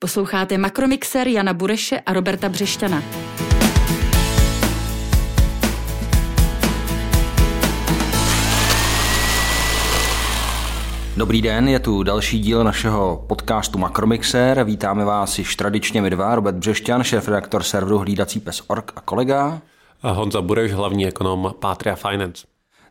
Posloucháte Makromixer Jana Bureše a Roberta Břešťana. Dobrý den, je tu další díl našeho podcastu Makromixer. Vítáme vás již tradičně my dva, Robert Břešťan, šéf-redaktor serveru Hlídací pes Org a kolega. A Honza Bureš, hlavní ekonom Patria Finance.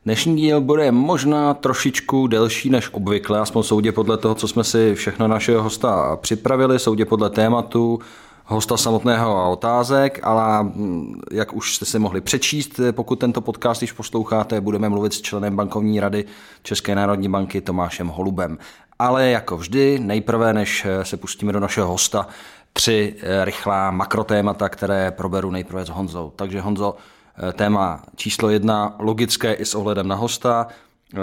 Dnešní díl bude možná trošičku delší než obvykle, aspoň soudě podle toho, co jsme si všechno našeho hosta připravili, soudě podle tématu, hosta samotného a otázek, ale mm, jak už jste si mohli přečíst, pokud tento podcast již posloucháte, budeme mluvit s členem bankovní rady České národní banky Tomášem Holubem. Ale jako vždy, nejprve, než se pustíme do našeho hosta, tři rychlá makrotémata, které proberu nejprve s Honzou. Takže Honzo, Eh, téma číslo jedna, logické i s ohledem na hosta. Eh,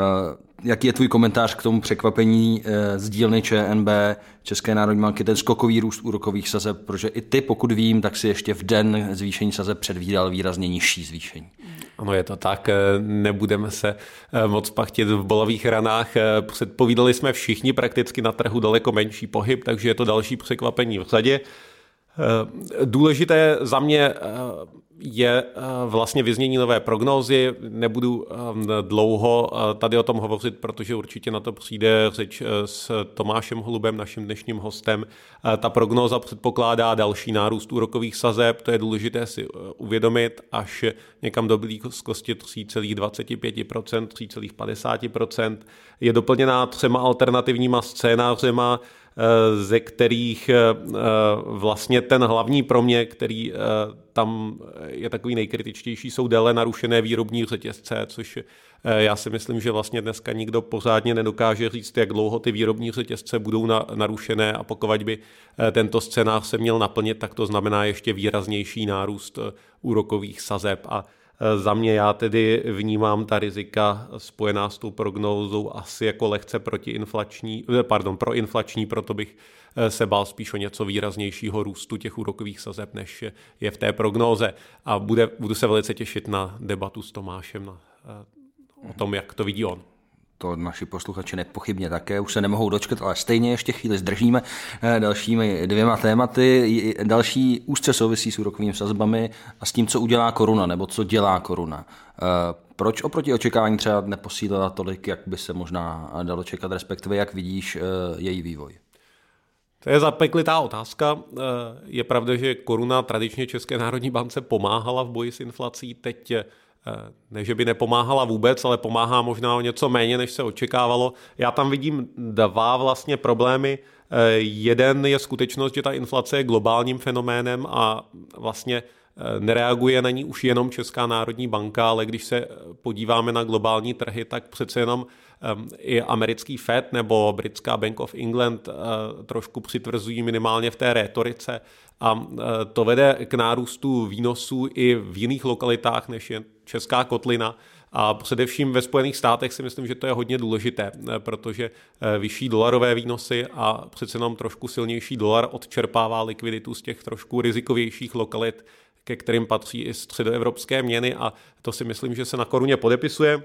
jaký je tvůj komentář k tomu překvapení eh, z dílny ČNB České národní banky, ten skokový růst úrokových sazeb, protože i ty, pokud vím, tak si ještě v den zvýšení sazeb předvídal výrazně nižší zvýšení. Ano, je to tak, nebudeme se moc pachtit v bolových ranách. Předpovídali jsme všichni prakticky na trhu daleko menší pohyb, takže je to další překvapení v řadě. Důležité za mě je eh, vlastně vyznění nové prognózy. Nebudu eh, dlouho eh, tady o tom hovořit, protože určitě na to přijde řeč s Tomášem Holubem, naším dnešním hostem. Ta prognóza předpokládá další nárůst úrokových sazeb, to je důležité si uvědomit, až někam do blízkosti 3,25%, 3,50%. Je doplněná třema alternativníma scénářema, ze kterých vlastně ten hlavní pro mě, který tam je takový nejkritičtější, jsou déle narušené výrobní řetězce, což eh, já si myslím, že vlastně dneska nikdo pořádně nedokáže říct, jak dlouho ty výrobní řetězce budou narušené a pokud by eh, tento scénář se měl naplnit, tak to znamená ještě výraznější nárůst eh, úrokových sazeb a za mě já tedy vnímám ta rizika spojená s tou prognózou asi jako lehce protiinflační, pardon, proinflační, proto bych Eh, se bál spíš o něco výraznějšího růstu těch úrokových sazeb, než je v té prognóze. A bude, budu se velice těšit na debatu s Tomášem na, eh, o tom, jak to vidí on to naši posluchači nepochybně také, už se nemohou dočkat, ale stejně ještě chvíli zdržíme eh, dalšími dvěma tématy. Další úzce souvisí s úrokovými sazbami a s tím, co udělá koruna, nebo co dělá koruna. Proč oproti očekávání třeba neposílila tolik, jak by se možná dalo čekat, respektive jak vidíš její vývoj? To je zapeklitá otázka. Eh, je pravda, že koruna tradičně České národní bance pomáhala v boji s inflací. Teď eh, ne, že by nepomáhala vůbec, ale pomáhá možná o něco méně, než se očekávalo. Já tam vidím dva vlastně problémy. Eh, jeden je skutečnost, že ta inflace je globálním fenoménem a vlastně nereaguje na ní už jenom Česká národní banka, ale když se podíváme na globální trhy, tak přece jenom i americký Fed nebo britská Bank of England eh, trošku přitvrzují minimálně v té rétorice a eh, to vede k nárůstu výnosů i v jiných lokalitách, než je Česká kotlina. A především ve Spojených státech si myslím, že to je hodně důležité, eh, protože vyšší dolarové výnosy a přece jenom trošku silnější dolar odčerpává likviditu z těch trošku rizikovějších lokalit, ke kterým patří i středoevropské měny a to si myslím, že se na koruně podepisuje.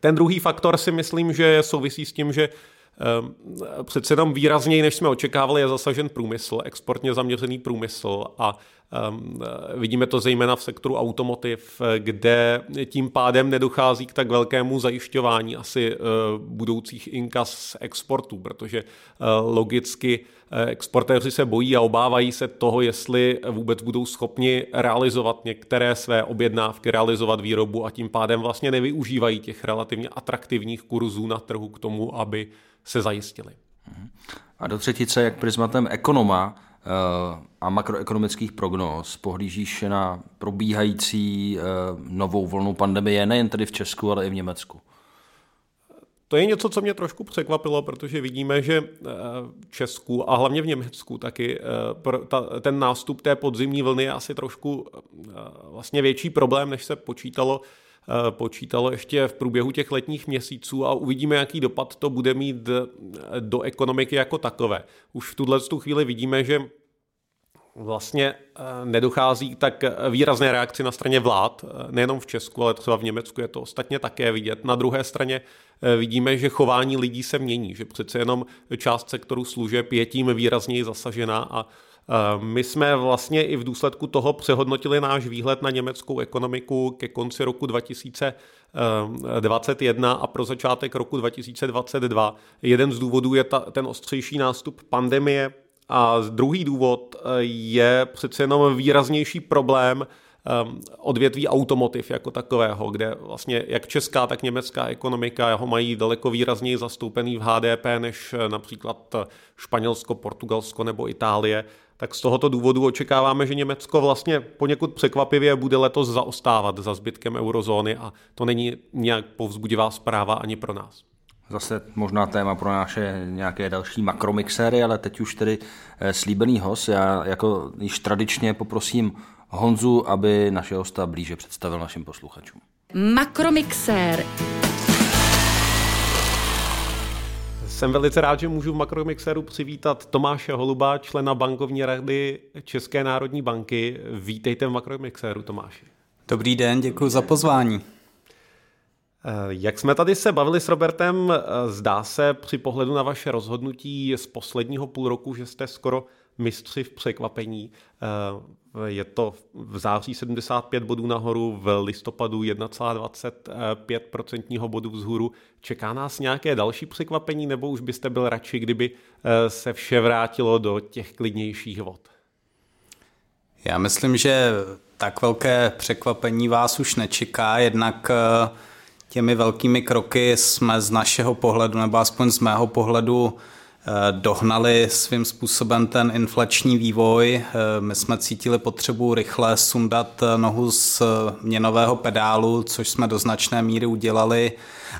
Ten druhý faktor si myslím, že souvisí s tím, že ehm, přece jenom výrazněji, než jsme očekávali, je zasažen průmysl, exportně zaměřený průmysl a vidíme to zejména v sektoru automotiv, kde tím pádem nedochází k tak velkému zajišťování asi uh, budoucích inkas z exportu, protože logicky exportéři se bojí a obávají se toho, jestli vůbec budou schopni realizovat některé své objednávky, realizovat výrobu a tím pádem vlastně nevyužívají těch relativně atraktivních kurzů na trhu k tomu, aby se zajistili. A do třetice, jak prismatem ekonoma eh, a makroekonomických prognóz pohlížíš na probíhající eh, novou vlnu pandemie nejen tedy v Česku, ale i v Německu? To je něco, co mě trošku překvapilo, protože vidíme, že eh, v Česku a hlavně v Německu taky ten nástup té podzimní vlny je asi trošku vlastně větší problém, než se počítalo Eh, počítalo ještě v průběhu těch letních měsíců a uvidíme, jaký dopad to bude mít do ekonomiky jako takové. Už v tuhle chvíli vidíme, že vlastně eh, nedochází tak výrazné reakci na straně vlád, eh, nejenom v Česku, ale třeba v Německu je to ostatně také vidět. Na druhé straně eh, vidíme, že chování lidí se mění, že přece jenom část sektoru služeb je tím výrazněji zasažena a my jsme vlastně i v důsledku toho přehodnotili náš výhled na německou ekonomiku ke konci roku 2021 a pro začátek roku 2022. Jeden z důvodů je ta, ten ostřejší nástup pandemie, a druhý důvod eh, je přece jenom výraznější problém ehm, odvětví automotiv jako takového, kde vlastně jak česká, tak německá ekonomika ho mají daleko výrazněji zastoupený v HDP než eh, například eh, Španělsko, Portugalsko nebo Itálie. Tak z tohoto důvodu očekáváme, že Německo vlastně poněkud překvapivě bude letos zaostávat za zbytkem eurozóny a to není nějak povzbudivá zpráva ani pro nás. Zase možná téma pro naše nějaké další makromixéry, ale teď už tedy eh, slíbený host. Já jako již tradičně poprosím Honzu, aby naše hosta blíže představil našim posluchačům. Makromixér. Jsem velice rád, že můžu v Makromixeru přivítat Tomáše Holuba, člena bankovní rady České národní banky. Vítejte v Makromixeru, Tomáši. Dobrý den, děkuji za pozvání. Eh, jak jsme tady se bavili s Robertem, eh, zdá se při pohledu na vaše rozhodnutí z posledního půl roku, že jste skoro mistři v překvapení. Eh, je to v září 75 bodů nahoru, v listopadu 1,25% bodu vzhůru. Čeká nás nějaké další překvapení, nebo už byste byl radši, kdyby se vše vrátilo do těch klidnějších vod? Já myslím, že tak velké překvapení vás už nečeká, jednak těmi velkými kroky jsme z našeho pohledu, nebo aspoň z mého pohledu, eh, dohnali svým způsobem ten inflační vývoj. Eh, my jsme cítili potřebu rychle sundat eh, nohu z měnového pedálu, což jsme do značné míry udělali.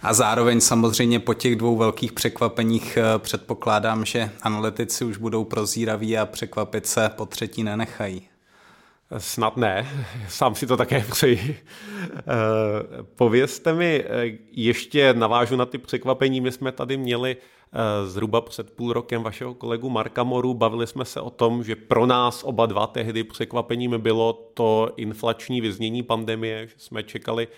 A zároveň samozřejmě po těch dvou velkých překvapeních předpokládám, že analytici už budou prozíraví a překvapit se po třetí nenechají. Snad ne, sám si to také přeji. Eh, povězte mi, eh, ještě navážu na ty překvapení, my jsme tady měli eh, zhruba před půl rokem vašeho kolegu Marka Moru, bavili jsme se o tom, že pro nás oba dva tehdy překvapením bylo to inflační vyznění pandemie, že jsme čekali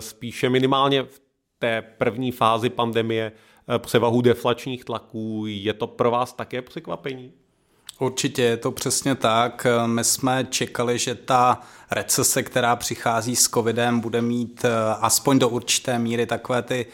spíše minimálně v té první fázi pandemie převahu deflačních tlaků. Je to pro vás také překvapení? Určitě je to přesně tak. My jsme čekali, že ta recese, která přichází s covidem, bude mít eh, aspoň do určité míry takové ty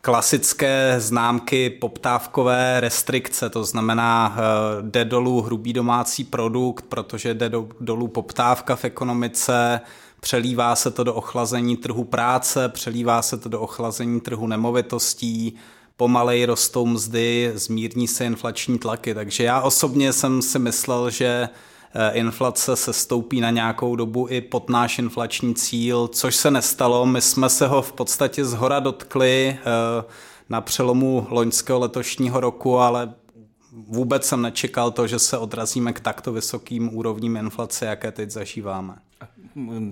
klasické známky poptávkové restrikce, to znamená, eh, jde dolů hrubý domácí produkt, protože jde dolů poptávka v ekonomice, přelívá se to do ochlazení trhu práce, přelívá se to do ochlazení trhu nemovitostí, pomalej rostou mzdy, zmírní se inflační tlaky. Takže já osobně jsem si myslel, že eh, inflace se stoupí na nějakou dobu i pod náš inflační cíl, což se nestalo. My jsme se ho v podstatě zhora dotkli eh, na přelomu loňského letošního roku, ale vůbec jsem nečekal to, že se odrazíme k takto vysokým úrovním inflace, jaké teď zažíváme.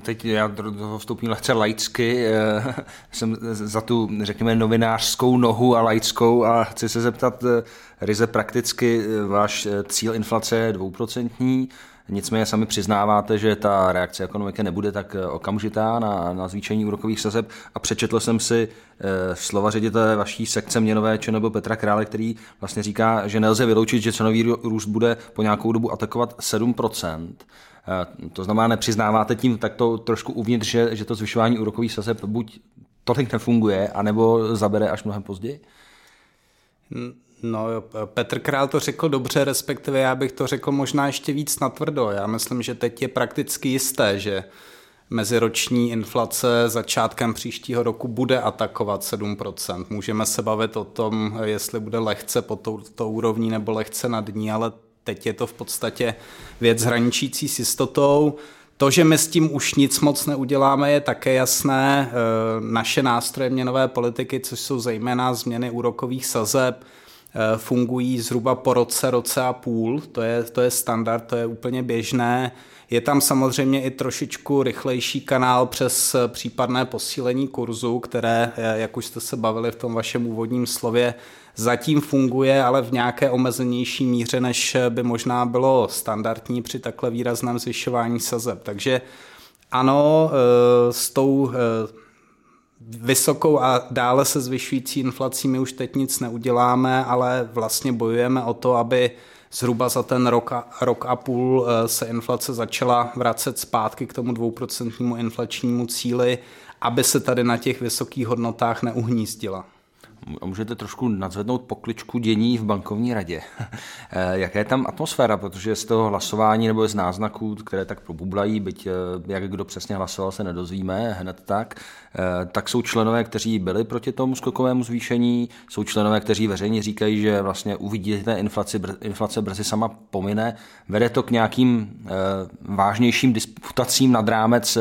Teď já do toho vstoupím lehce laicky, eh, jsem za tu, řekněme, novinářskou nohu a laickou a chci se zeptat eh, ryze prakticky, eh, váš cíl inflace je dvouprocentní, Nicméně sami přiznáváte, že ta reakce ekonomiky nebude tak okamžitá na, na zvýšení úrokových sazeb. A přečetl jsem si slova ředitele vaší sekce měnové ČNB Petra Krále, který vlastně říká, že nelze vyloučit, že cenový růst bude po nějakou dobu atakovat 7%. E, to znamená, nepřiznáváte tím takto trošku uvnitř, že, že to zvyšování úrokových sazeb buď tolik nefunguje, anebo zabere až mnohem později? No, Petr Král to řekl dobře, respektive já bych to řekl možná ještě víc natvrdo. Já myslím, že teď je prakticky jisté, že meziroční inflace začátkem příštího roku bude atakovat 7%. Můžeme se bavit o tom, jestli bude lehce pod touto úrovní nebo lehce nad ní, ale teď je to v podstatě věc hraničící s jistotou. To, že my s tím už nic moc neuděláme, je také jasné. E, naše nástroje měnové politiky, což jsou zejména změny úrokových sazeb, Eh, fungují zhruba po roce, roce a půl, to je, to je standard, to je úplně běžné. Je tam samozřejmě i trošičku rychlejší kanál přes případné posílení kurzu, které, jak už jste se bavili v tom vašem úvodním slově, zatím funguje, ale v nějaké omezenější míře, než by možná bylo standardní při takhle výrazném zvyšování sazeb. Takže ano, eh, s tou eh, vysokou a dále se zvyšující inflací my už teď nic neuděláme, ale vlastně bojujeme o to, aby zhruba za ten rok a, rok a půl eh, se inflace začala vracet zpátky k tomu dvouprocentnímu inflačnímu cíli, aby se tady na těch vysokých hodnotách neuhnízdila. Můžete trošku nadzvednout pokličku dění v bankovní radě. Eh, jaká je tam atmosféra, protože z toho hlasování nebo z náznaků, které tak probublají, byť eh, jak kdo přesně hlasoval, se nedozvíme hned tak, eh, tak jsou členové, kteří byli proti tomu skokovému zvýšení, jsou členové, kteří veřejně říkají, že vlastně uvidíte inflaci, inflace brzy sama pomine. Vede to k nějakým vážnějším disputacím nad rámec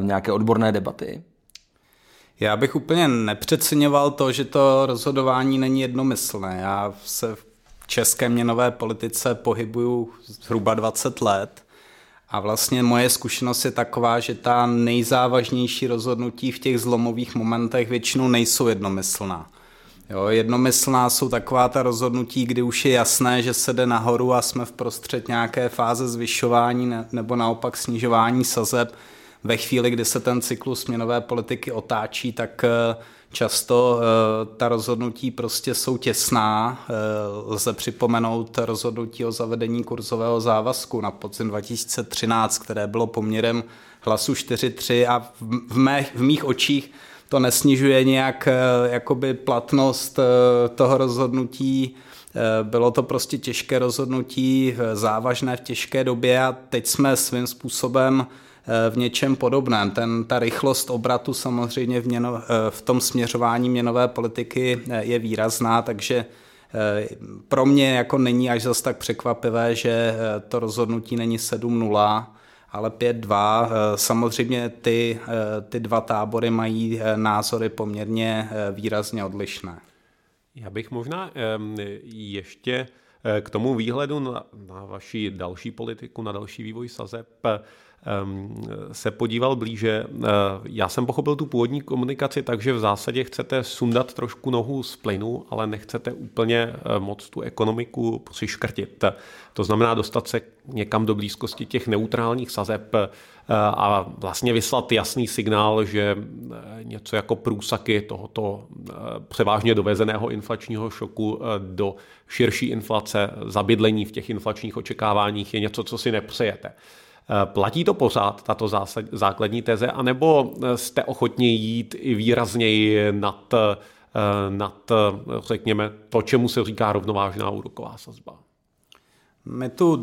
nějaké odborné debaty? Já bych úplně nepřeceňoval to, že to rozhodování není jednomyslné. Já se v české měnové politice pohybuju zhruba 20 let a vlastně moje zkušenost je taková, že ta nejzávažnější rozhodnutí v těch zlomových momentech většinou nejsou jednomyslná. Jo, jednomyslná jsou taková ta rozhodnutí, kdy už je jasné, že se jde nahoru a jsme v prostřed nějaké fáze zvyšování nebo naopak snižování sazeb ve chvíli, kdy se ten cyklus měnové politiky otáčí, tak eh, často eh, ta rozhodnutí prostě jsou těsná. Eh, lze připomenout rozhodnutí o zavedení kurzového závazku na podzim 2013, které bylo poměrem hlasu 4-3 a v, mých, v mých očích to nesnižuje nějak jakoby platnost toho rozhodnutí. Bylo to prostě těžké rozhodnutí, závažné v těžké době a teď jsme svým způsobem v něčem podobném. Ten, ta rychlost obratu samozřejmě v, měno, eh, v tom směřování měnové politiky eh, je výrazná, takže pro mě jako není až zas tak překvapivé, že to rozhodnutí není 7-0, ale 5-2. Samozřejmě ty, ty dva tábory mají názory poměrně výrazně odlišné. Já bych možná ještě k tomu výhledu na, na vaši další politiku, na další vývoj sazeb se podíval blíže. Eh, já jsem pochopil tu původní komunikaci tak, že v zásadě chcete sundat trošku nohu z plynu, ale nechcete úplně eh, moc tu ekonomiku přiškrtit. To znamená dostat se někam do blízkosti těch neutrálních sazeb eh, a vlastně vyslat jasný signál, že něco jako průsaky tohoto převážně dovezeného inflačního šoku do širší inflace, zabydlení v těch inflačních očekáváních je něco, co si nepřejete. Eh, platí to pořád, tato zásad, základní teze, anebo eh, jste ochotni jít i výrazněji nad, eh, nad, řekněme, to, čemu se říká rovnovážná úroková sazba? My tu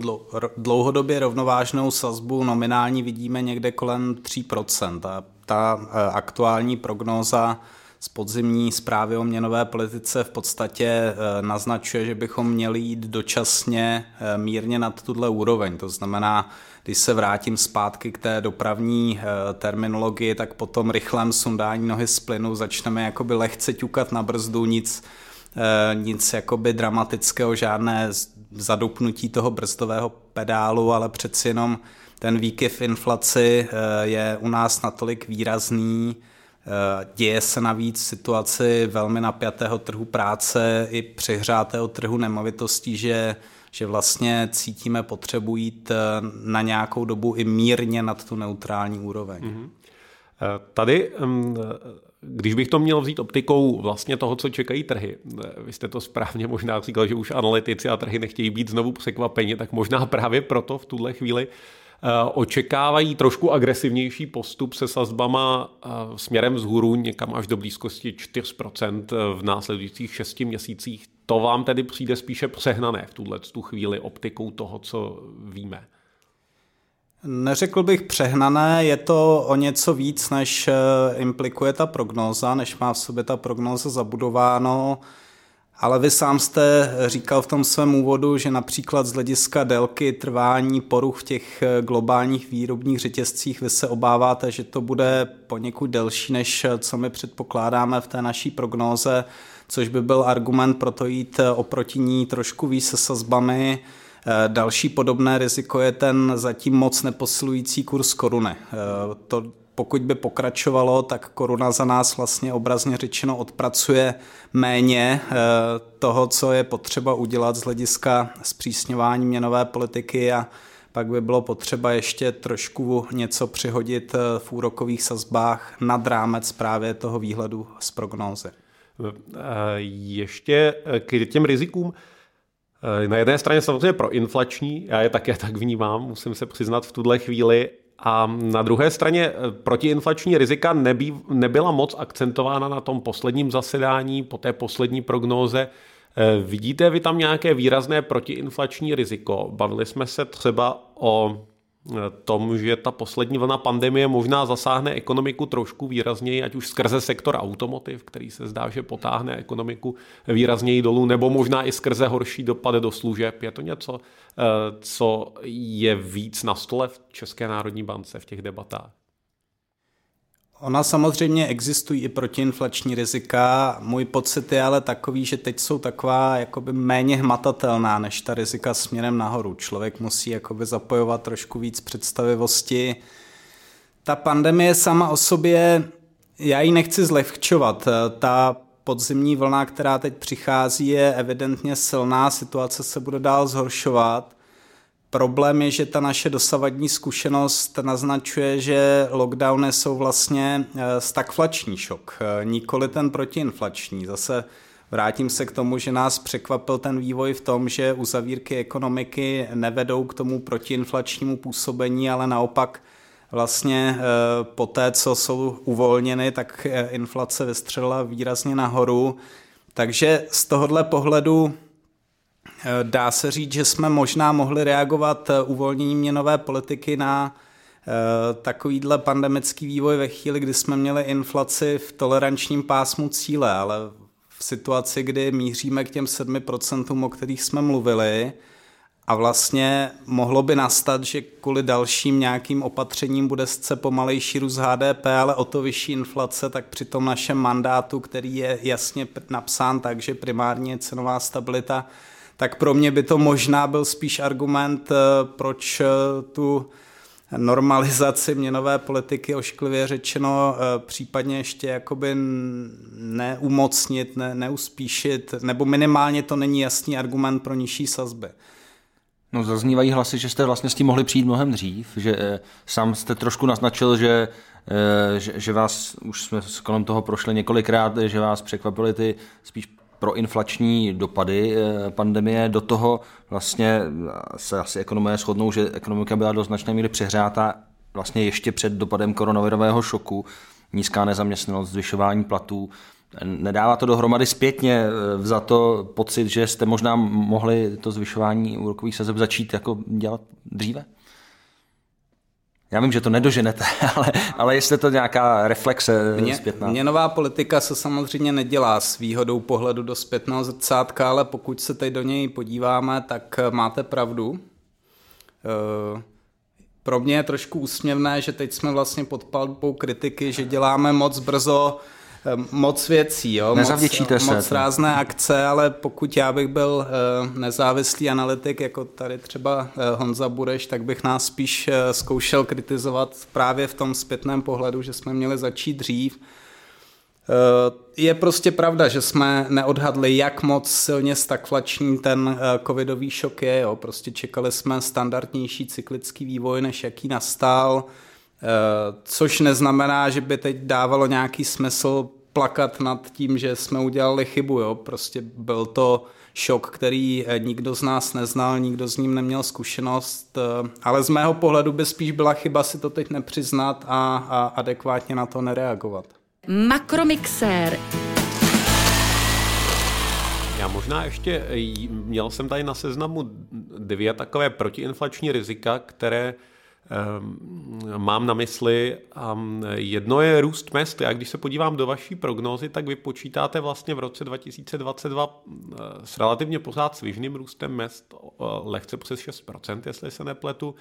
dlouhodobě rovnovážnou sazbu nominální vidíme někde kolem 3%. A ta aktuální prognóza z podzimní zprávy o měnové politice v podstatě naznačuje, že bychom měli jít dočasně mírně nad tuhle úroveň. To znamená, když se vrátím zpátky k té dopravní eh, terminologii, tak po tom rychlém sundání nohy z plynu začneme jakoby lehce ťukat na brzdu, nic, eh, nic jakoby dramatického, žádné zadupnutí toho brzdového pedálu, ale přeci jenom ten výkyv inflaci eh, je u nás natolik výrazný, Děje se navíc situaci velmi napjatého trhu práce i přehrátého trhu nemovitostí, že že vlastně cítíme potřebu jít eh, na nějakou dobu i mírně nad tu neutrální úroveň. Mm-hmm. Tady, mm, když bych to měl vzít optikou vlastně toho, co čekají trhy, vy jste to správně možná říkal, že už analytici a trhy nechtějí být znovu překvapeni, tak možná právě proto v tuhle chvíli očekávají trošku agresivnější postup se sazbama směrem vzhůru někam až do blízkosti 4% v následujících 6 měsících to vám tedy přijde spíše přehnané v tuhle tu chvíli optikou toho, co víme? Neřekl bych přehnané, je to o něco víc, než eh, implikuje ta prognóza, než má v sobě ta prognóza zabudováno. Ale vy sám jste říkal v tom svém úvodu, že například z hlediska délky trvání poruch v těch eh, globálních výrobních řetězcích vy se obáváte, že to bude poněkud delší, než eh, co my předpokládáme v té naší prognóze což by byl argument pro to jít eh, oproti ní trošku víc se sazbami. Další podobné riziko je ten zatím moc neposilující kurz koruny. To pokud by pokračovalo, tak koruna za nás vlastně obrazně řečeno odpracuje méně eh, toho, co je potřeba udělat z hlediska zpřísňování měnové politiky a pak by bylo potřeba ještě trošku něco přihodit eh, v úrokových sazbách nad rámec právě toho výhledu z prognózy. Ještě k těm rizikům. Na jedné straně samozřejmě pro inflační, já je také tak vnímám, musím se přiznat v tuhle chvíli, a na druhé straně eh, protiinflační rizika nebý, nebyla moc akcentována na tom posledním zasedání, po té poslední prognóze. Eh, vidíte vy tam nějaké výrazné protiinflační riziko? Bavili jsme se třeba o tom, že ta poslední vlna pandemie možná zasáhne ekonomiku trošku výrazněji, ať už skrze sektor automotiv, který se zdá, že potáhne ekonomiku výrazněji dolů, nebo možná i skrze horší dopady do služeb. Je to něco, eh, co je víc na stole v České národní bance v těch debatách? Ona samozřejmě existují i protiinflační rizika. Můj pocit je ale takový, že teď jsou taková jakoby méně hmatatelná než ta rizika směrem nahoru. Člověk musí jakoby zapojovat trošku víc představivosti. Ta pandemie sama o sobě, já ji nechci zlehčovat. Ta podzimní vlna, která teď přichází, je evidentně silná, situace se bude dál zhoršovat. Problém je, že ta naše dosavadní zkušenost naznačuje, že lockdowny jsou vlastně eh, stagflační šok, eh, nikoli ten protiinflační. Zase vrátím se k tomu, že nás překvapil ten vývoj v tom, že uzavírky ekonomiky nevedou k tomu protiinflačnímu působení, ale naopak vlastně eh, po té, co jsou uvolněny, tak inflace vystřelila výrazně nahoru. Takže z tohohle pohledu dá se říct, že jsme možná mohli reagovat eh, uvolněním měnové politiky na eh, takovýhle pandemický vývoj ve chvíli, kdy jsme měli inflaci v tolerančním pásmu cíle, ale v situaci, kdy míříme k těm 7%, o kterých jsme mluvili, a vlastně mohlo by nastat, že kvůli dalším nějakým opatřením bude sice pomalejší růst HDP, ale o to vyšší inflace, tak při tom našem mandátu, který je jasně napsán tak, že primárně cenová stabilita, tak pro mě by to možná byl spíš argument, eh, proč eh, tu normalizaci měnové politiky ošklivě řečeno eh, případně ještě jakoby neumocnit, ne, neuspíšit, nebo minimálně to není jasný argument pro nižší sazby. No zaznívají hlasy, že jste vlastně s tím mohli přijít mnohem dřív, že sám jste trošku naznačil, že, že, že vás, už jsme kolem toho prošli několikrát, že vás překvapily ty spíš proinflační dopady eh, pandemie. Do toho vlastně se asi ekonomé shodnou, že ekonomika byla do značné míry přehřátá vlastně ještě před dopadem koronavirového šoku, nízká nezaměstnanost, zvyšování platů. Nedává to dohromady zpětně eh, za to pocit, že jste možná mohli to zvyšování úrokových sazeb začít jako dělat dříve? Já vím, že to nedoženete, ale, ale jestli to nějaká reflexe Mě, zpětná. Měnová politika se samozřejmě nedělá s výhodou pohledu do zpětného zrcátka, ale pokud se teď do něj podíváme, tak eh, máte pravdu. Eh, pro mě je trošku úsměvné, že teď jsme vlastně pod palbou kritiky, že děláme moc brzo moc věcí, jo, Nezavděčíte moc, se. moc rázné akce, ale pokud já bych byl uh, nezávislý analytik, jako tady třeba uh, Honza Bureš, tak bych nás spíš uh, zkoušel kritizovat právě v tom zpětném pohledu, že jsme měli začít dřív. Je prostě pravda, že jsme neodhadli, jak moc silně stagflační ten covidový šok je. Jo. Prostě čekali jsme standardnější cyklický vývoj, než jaký nastal. Eh, což neznamená, že by teď dávalo nějaký smysl plakat nad tím, že jsme udělali chybu. Jo? Prostě byl to šok, který eh, nikdo z nás neznal, nikdo s ním neměl zkušenost, eh, ale z mého pohledu by spíš byla chyba si to teď nepřiznat a, a adekvátně na to nereagovat. Makromixér. Já možná ještě, měl jsem tady na seznamu dvě takové protiinflační rizika, které mám na mysli. Jedno je růst mest. Já když se podívám do vaší prognózy, tak vy počítáte vlastně v roce 2022 eh, s relativně pořád svižným růstem mest lehce přes 6%, jestli se nepletu.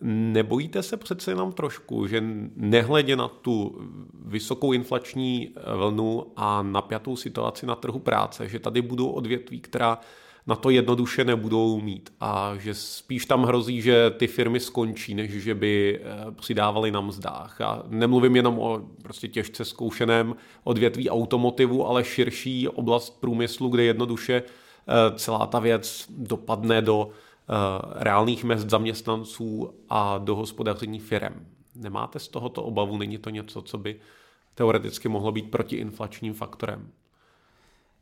Nebojíte se přece jenom trošku, že nehledě na tu vysokou inflační vlnu a napjatou situaci na trhu práce, že tady budou odvětví, která na to jednoduše nebudou mít a že spíš tam hrozí, že ty firmy skončí, než že by eh, přidávali na mzdách. A nemluvím jenom o prostě těžce zkoušeném odvětví automotivu, ale širší oblast průmyslu, kde jednoduše eh, celá ta věc dopadne do eh, reálných mest zaměstnanců a do hospodaření firem. Nemáte z tohoto obavu? Není to něco, co by teoreticky mohlo být protiinflačním faktorem?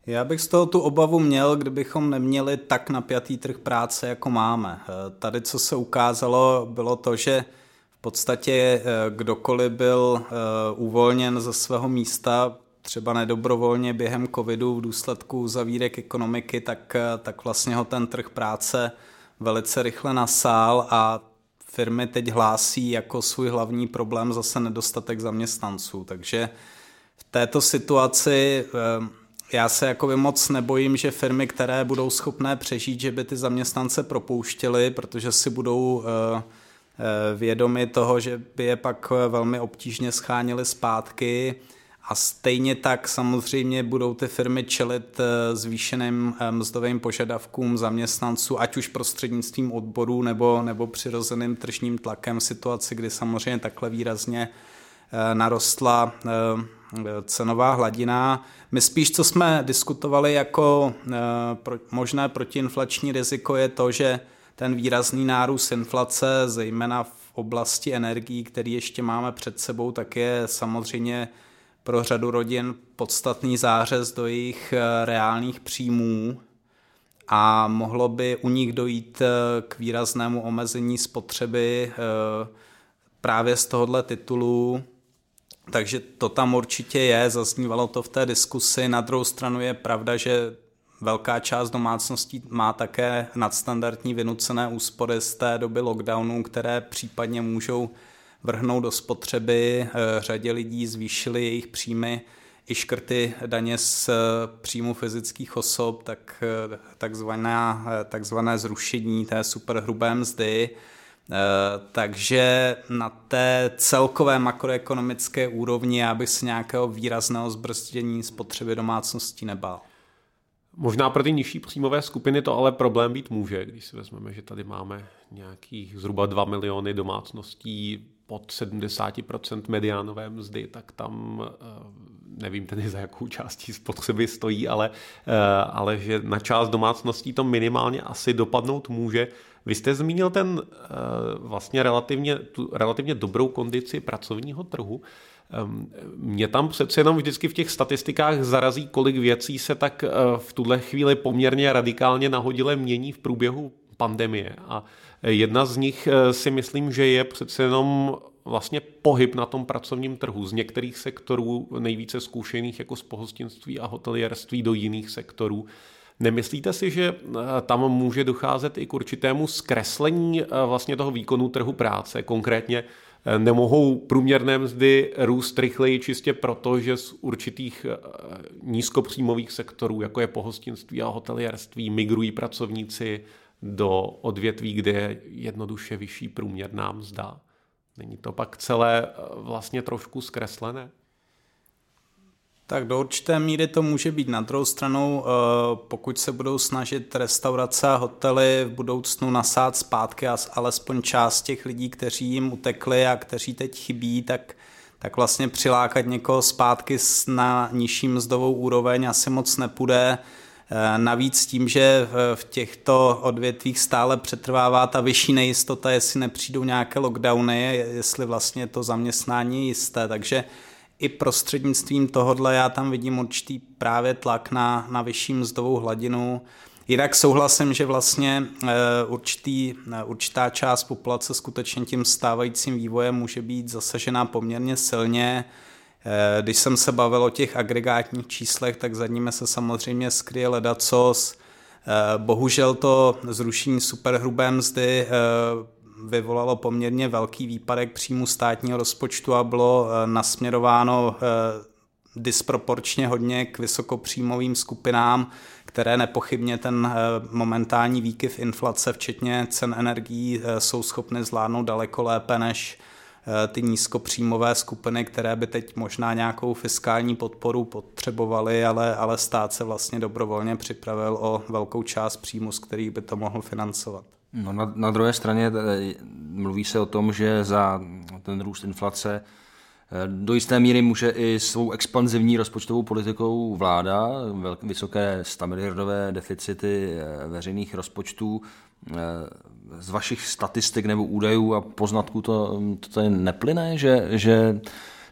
Já bych z toho tu obavu měl, kdybychom neměli tak napjatý trh práce, jako máme. Eh, tady, co se ukázalo, bylo to, že v podstatě eh, kdokoliv byl eh, uvolněn ze svého místa, třeba nedobrovolně během covidu v důsledku zavírek ekonomiky, tak, tak vlastně ho ten trh práce velice rychle nasál a firmy teď hlásí jako svůj hlavní problém zase nedostatek zaměstnanců. Takže v této situaci já se jakoby moc nebojím, že firmy, které budou schopné přežít, že by ty zaměstnance propouštěly, protože si budou eh, eh, vědomi toho, že by je pak velmi obtížně schánili zpátky. A stejně tak samozřejmě budou ty firmy čelit eh, zvýšeným mzdovým požadavkům zaměstnanců, ať už prostřednictvím odborů nebo, nebo přirozeným tržním tlakem v situaci, kdy samozřejmě takhle výrazně narostla cenová hladina. My spíš, co jsme diskutovali jako eh, možné protiinflační riziko, je to, že ten výrazný nárůst inflace, zejména v oblasti energií, který ještě máme před sebou, tak je samozřejmě pro řadu rodin podstatný zářez do jejich eh, reálných příjmů a mohlo by u nich dojít eh, k výraznému omezení spotřeby právě z tohohle titulu. Takže to tam určitě je, zaznívalo to v té diskusi. Na druhou stranu je pravda, že velká část domácností má také nadstandardní vynucené úspory z té doby lockdownu, které případně můžou vrhnout do spotřeby. Eh, řadě lidí zvýšily jejich příjmy i škrty daně z eh, příjmu fyzických osob, tak eh, takzvané, takzvané zrušení té superhrubé mzdy takže na té celkové makroekonomické úrovni já bych se nějakého výrazného zbrzdění spotřeby domácností nebál. Možná pro ty nižší příjmové skupiny to ale problém být může, když si vezmeme, že tady máme nějakých zhruba 2 miliony domácností pod 70% mediánové mzdy, tak tam eh, nevím tedy za jakou částí spotřeby stojí, ale, eh, ale že na část domácností to minimálně asi dopadnout může. Vy jste zmínil ten eh, vlastně relativně, tu relativně dobrou kondici pracovního trhu. Mě tam přece jenom vždycky v těch statistikách zarazí, kolik věcí se tak v tuhle chvíli poměrně radikálně nahodile mění v průběhu pandemie. A jedna z nich si myslím, že je přece jenom vlastně pohyb na tom pracovním trhu z některých sektorů nejvíce zkušených jako z pohostinství a hotelierství do jiných sektorů. Nemyslíte si, že eh, tam může docházet i k určitému zkreslení eh, vlastně toho výkonu trhu práce? Konkrétně eh, nemohou průměrné mzdy růst rychleji čistě proto, že z určitých nízkopříjmových sektorů, jako je pohostinství a hotelierství, migrují pracovníci do odvětví, kde je jednoduše vyšší průměrná mzda? Není to pak celé vlastně trošku zkreslené? Tak do určité míry to může být. Na druhou stranu, eh, pokud se budou snažit restaurace a hotely v budoucnu nasát zpátky a alespoň část těch lidí, kteří jim utekli a kteří teď chybí, tak, tak vlastně přilákat někoho zpátky na nižší mzdovou úroveň asi moc nepůjde. Eh, navíc tím, že v těchto odvětvích stále přetrvává ta vyšší nejistota, jestli nepřijdou nějaké lockdowny, jestli vlastně to zaměstnání je jisté, takže i prostřednictvím tohohle já tam vidím určitý právě tlak na, na vyšší mzdovou hladinu. Jinak souhlasím, že vlastně eh, určitý, eh, určitá část populace skutečně tím stávajícím vývojem může být zasažená poměrně silně. Eh, když jsem se bavil o těch agregátních číslech, tak za nimi se samozřejmě skryje ledacos. Bohužel to zrušení superhrubé mzdy vyvolalo poměrně velký výpadek příjmu státního rozpočtu a bylo nasměrováno disproporčně hodně k vysokopříjmovým skupinám, které nepochybně ten momentální výkyv inflace, včetně cen energií, jsou schopny zvládnout daleko lépe než ty nízkopříjmové skupiny, které by teď možná nějakou fiskální podporu potřebovaly, ale, ale stát se vlastně dobrovolně připravil o velkou část příjmu, z kterých by to mohl financovat. No na, na druhé straně mluví se o tom, že za ten růst inflace do jisté míry může i svou expanzivní rozpočtovou politikou vláda, vysoké 100 miliardové deficity eh, veřejných rozpočtů. Eh, z vašich statistik nebo údajů a poznatků to, to tady neplyne, že, že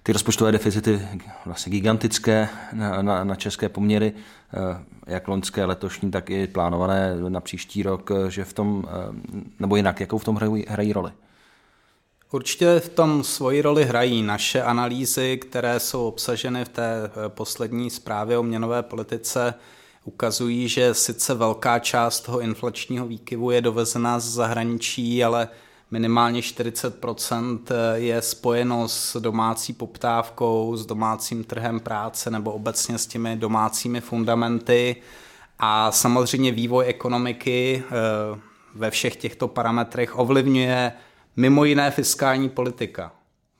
ty rozpočtové deficity vlastně gigantické na, na, na české poměry, eh, jak loňské, letošní, tak i plánované na příští rok, že v tom, nebo jinak, jakou v tom hrají, hrají roli? Určitě v tom svoji roli hrají naše analýzy, které jsou obsaženy v té eh, poslední zprávě o měnové politice, ukazují, že sice velká část toho inflačního výkyvu je dovezena z zahraničí, ale minimálně 40% eh, je spojeno s domácí poptávkou, s domácím trhem práce nebo obecně s těmi domácími fundamenty. A samozřejmě vývoj ekonomiky eh, ve všech těchto parametrech ovlivňuje mimo jiné fiskální politika.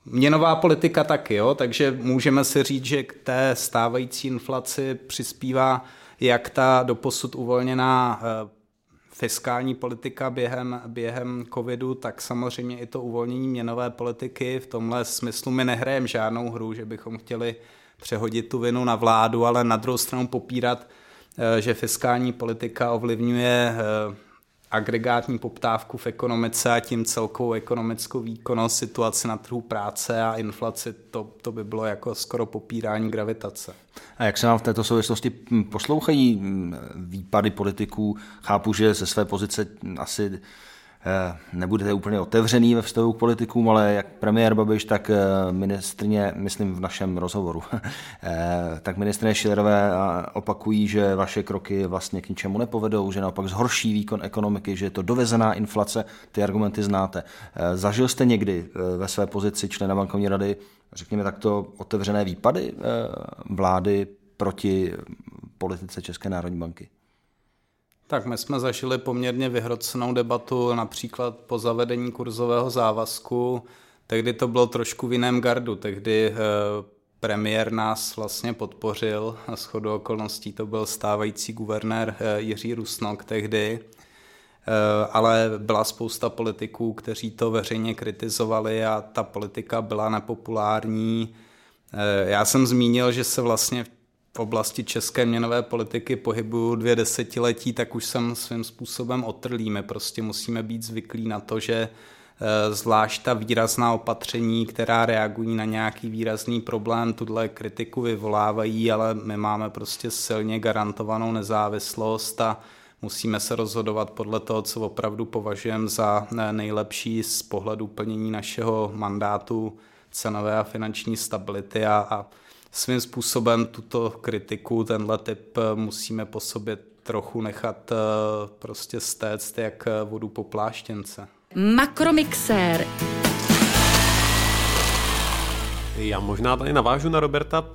Měnová politika taky, jo? takže můžeme si říct, že k té stávající inflaci přispívá jak ta doposud uvolněná eh, fiskální politika během, během covidu, tak samozřejmě i to uvolnění měnové politiky. V tomhle smyslu my nehrajeme žádnou hru, že bychom chtěli přehodit tu vinu na vládu, ale na druhou stranu popírat, eh, že fiskální politika ovlivňuje eh, agregátní poptávku v ekonomice a tím celkovou ekonomickou výkonnost, situaci na trhu práce a inflaci, to, to by bylo jako skoro popírání gravitace. A jak se vám v této souvislosti poslouchají výpady politiků? Chápu, že ze své pozice asi nebudete úplně otevřený ve vztahu k politikům, ale jak premiér Babiš, tak eh, ministrně, myslím v našem rozhovoru, eh, tak ministrně Šilerové opakují, že vaše kroky vlastně k ničemu nepovedou, že naopak zhorší výkon ekonomiky, že je to dovezená inflace, ty argumenty znáte. Zažil jste někdy ve své pozici člena bankovní rady, řekněme takto, otevřené výpady vlády proti politice České národní banky? Tak my jsme zažili poměrně vyhrocenou debatu například po zavedení kurzového závazku. Tehdy to bylo trošku v jiném gardu. Tehdy eh, premiér nás vlastně podpořil. A shodou okolností to byl stávající guvernér eh, Jiří Rusnok tehdy. Eh, ale byla spousta politiků, kteří to veřejně kritizovali a ta politika byla nepopulární. Já jsem zmínil, že se vlastně v v oblasti české měnové politiky pohybuju dvě desetiletí, tak už jsem svým způsobem otrlý. My prostě musíme být zvyklí na to, že eh, zvlášť ta výrazná opatření, která reagují na nějaký výrazný problém, tuhle kritiku vyvolávají, ale my máme prostě silně garantovanou nezávislost a musíme se rozhodovat podle toho, co opravdu považujeme za eh, nejlepší z pohledu plnění našeho mandátu cenové a finanční stability a, a svým způsobem tuto kritiku, tenhle typ eh, musíme po sobě trochu nechat eh, prostě stéct jak eh, vodu po pláštěnce. Makromixér. Já možná tady navážu na Roberta.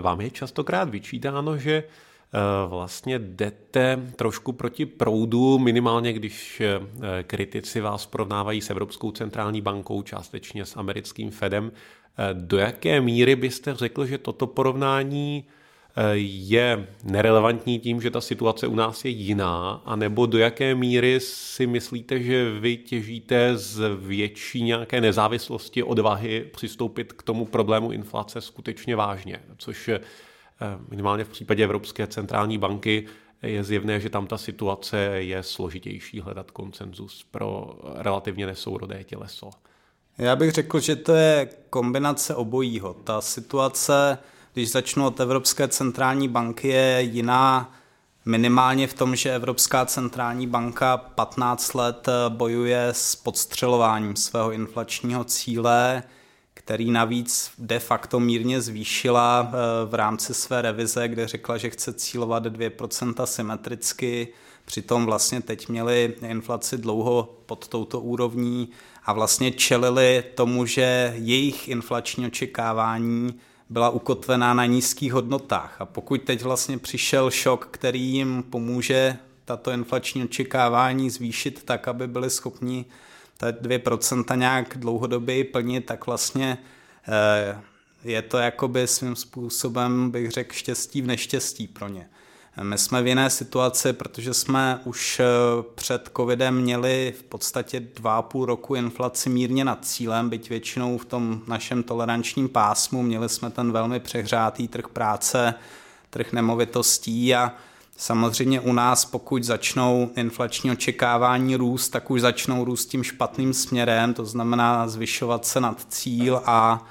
Vám je častokrát vyčítáno, že vlastně jdete trošku proti proudu, minimálně když kritici vás porovnávají s Evropskou centrální bankou, částečně s americkým Fedem. Eh, do jaké míry byste řekl, že toto porovnání eh, je nerelevantní tím, že ta situace u nás je jiná, anebo do jaké míry si myslíte, že vy těžíte z větší nějaké nezávislosti, odvahy přistoupit k tomu problému inflace skutečně vážně, což eh, minimálně v případě Evropské centrální banky je zjevné, že tam ta situace je složitější hledat koncenzus pro relativně nesourodé těleso. Já bych řekl, že to je kombinace obojího. Ta situace, když začnu od Evropské centrální banky, je jiná minimálně v tom, že Evropská centrální banka 15 let bojuje s podstřelováním svého inflačního cíle, který navíc de facto mírně zvýšila eh, v rámci své revize, kde řekla, že chce cílovat 2% symetricky, přitom vlastně teď měli inflaci dlouho pod touto úrovní a vlastně čelili tomu, že jejich inflační očekávání byla ukotvená na nízkých hodnotách. A pokud teď vlastně přišel šok, který jim pomůže tato inflační očekávání zvýšit tak, aby byli schopni ta 2% nějak dlouhodobě plnit, tak vlastně eh, je to jakoby svým způsobem, bych řekl, štěstí v neštěstí pro ně. My jsme v jiné situaci, protože jsme už eh, před covidem měli v podstatě dva a půl roku inflaci mírně nad cílem, byť většinou v tom našem tolerančním pásmu. Měli jsme ten velmi přehřátý trh práce, trh nemovitostí a Samozřejmě u nás, pokud začnou inflační očekávání růst, tak už začnou růst tím špatným směrem, to znamená zvyšovat se nad cíl a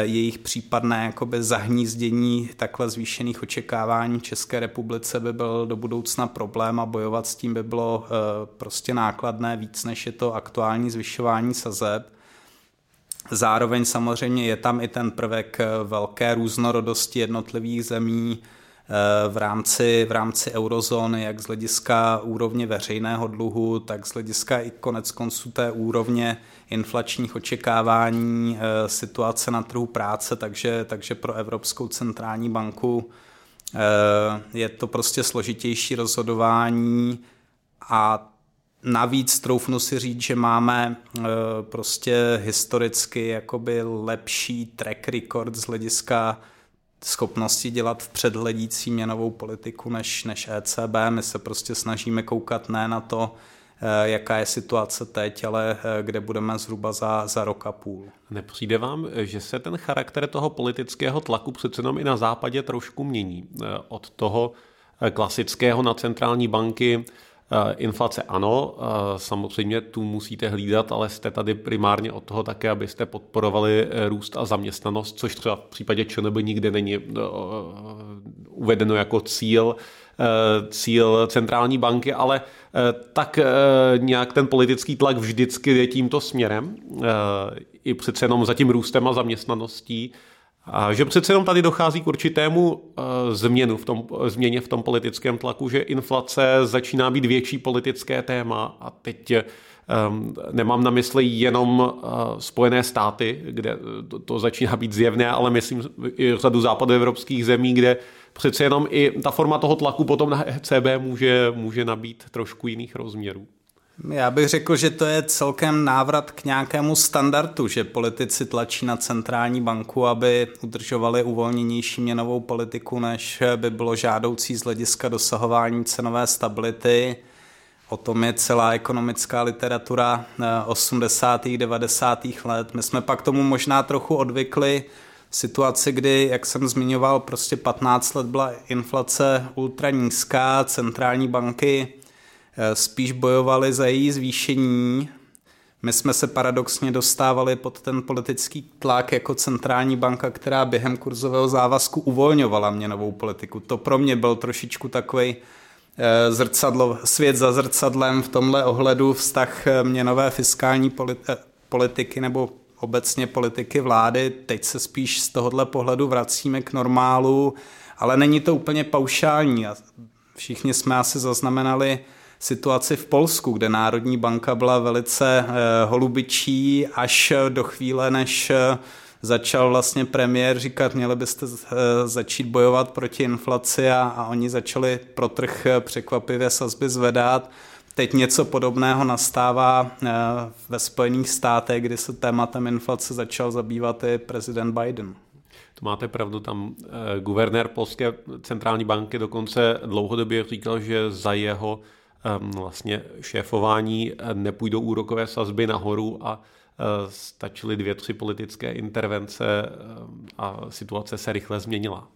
jejich případné jakoby zahnízdění takhle zvýšených očekávání České republice by byl do budoucna problém a bojovat s tím by bylo eh, prostě nákladné víc, než je to aktuální zvyšování sazeb. Zároveň samozřejmě je tam i ten prvek eh, velké různorodosti jednotlivých zemí, v rámci, v rámci eurozóny, jak z hlediska úrovně veřejného dluhu, tak z hlediska i konec konců té úrovně inflačních očekávání, eh, situace na trhu práce, takže, takže pro Evropskou centrální banku eh, je to prostě složitější rozhodování. A Navíc troufnu si říct, že máme eh, prostě historicky jakoby lepší track record z hlediska schopnosti dělat v předhledící měnovou politiku než, než ECB. My se prostě snažíme koukat ne na to, eh, jaká je situace teď, ale eh, kde budeme zhruba za, za rok a půl. Nepřijde vám, že se ten charakter toho politického tlaku přece jenom i na západě trošku mění? Eh, od toho klasického na centrální banky inflace ano, eh, samozřejmě tu musíte hlídat, ale jste tady primárně od toho také, abyste podporovali eh, růst a zaměstnanost, což třeba v případě ČNB nikdy není uvedeno jako cíl, cíl centrální banky, ale tak nějak ten politický tlak vždycky je tímto směrem, i přece jenom za tím růstem a zaměstnaností. A že přece jenom tady dochází k určitému uh, změnu v tom, změně v tom politickém tlaku, že inflace začíná být větší politické téma a teď um, nemám na mysli jenom uh, Spojené státy, kde to, to začíná být zjevné, ale myslím i řadu západoevropských zemí, kde přece jenom i ta forma toho tlaku potom na ECB může, může nabít trošku jiných rozměrů. Já bych řekl, že to je celkem návrat k nějakému standardu, že politici tlačí na centrální banku, aby udržovali uvolněnější měnovou politiku, než by bylo žádoucí z hlediska dosahování cenové stability. O tom je celá ekonomická literatura 80. Eh, 90. let. My jsme pak tomu možná trochu odvykli situaci, kdy, jak jsem zmiňoval, prostě 15 let byla inflace ultra nízká, centrální banky spíš bojovali za její zvýšení. My jsme se paradoxně dostávali pod ten politický tlak jako centrální banka, která během kurzového závazku uvolňovala měnovou politiku. To pro mě byl trošičku takový eh, zrcadlo, svět za zrcadlem v tomhle ohledu vztah eh, měnové fiskální politiky nebo obecně politiky vlády. Teď se spíš z tohohle pohledu vracíme k normálu, ale není to úplně paušální. Všichni jsme asi zaznamenali situaci v Polsku, kde Národní banka byla velice eh, holubičí až do chvíle, než eh, začal vlastně premiér říkat, měli byste eh, začít bojovat proti inflaci a, a oni začali pro trh překvapivě sazby zvedat. Teď něco podobného nastává ve Spojených státech, kdy se tématem inflace začal zabývat i prezident Biden. To máte pravdu, tam guvernér Polské centrální banky dokonce dlouhodobě říkal, že za jeho vlastně šéfování eh, nepůjdou úrokové sazby nahoru a eh, stačily dvě, tři politické intervence a situace se rychle změnila.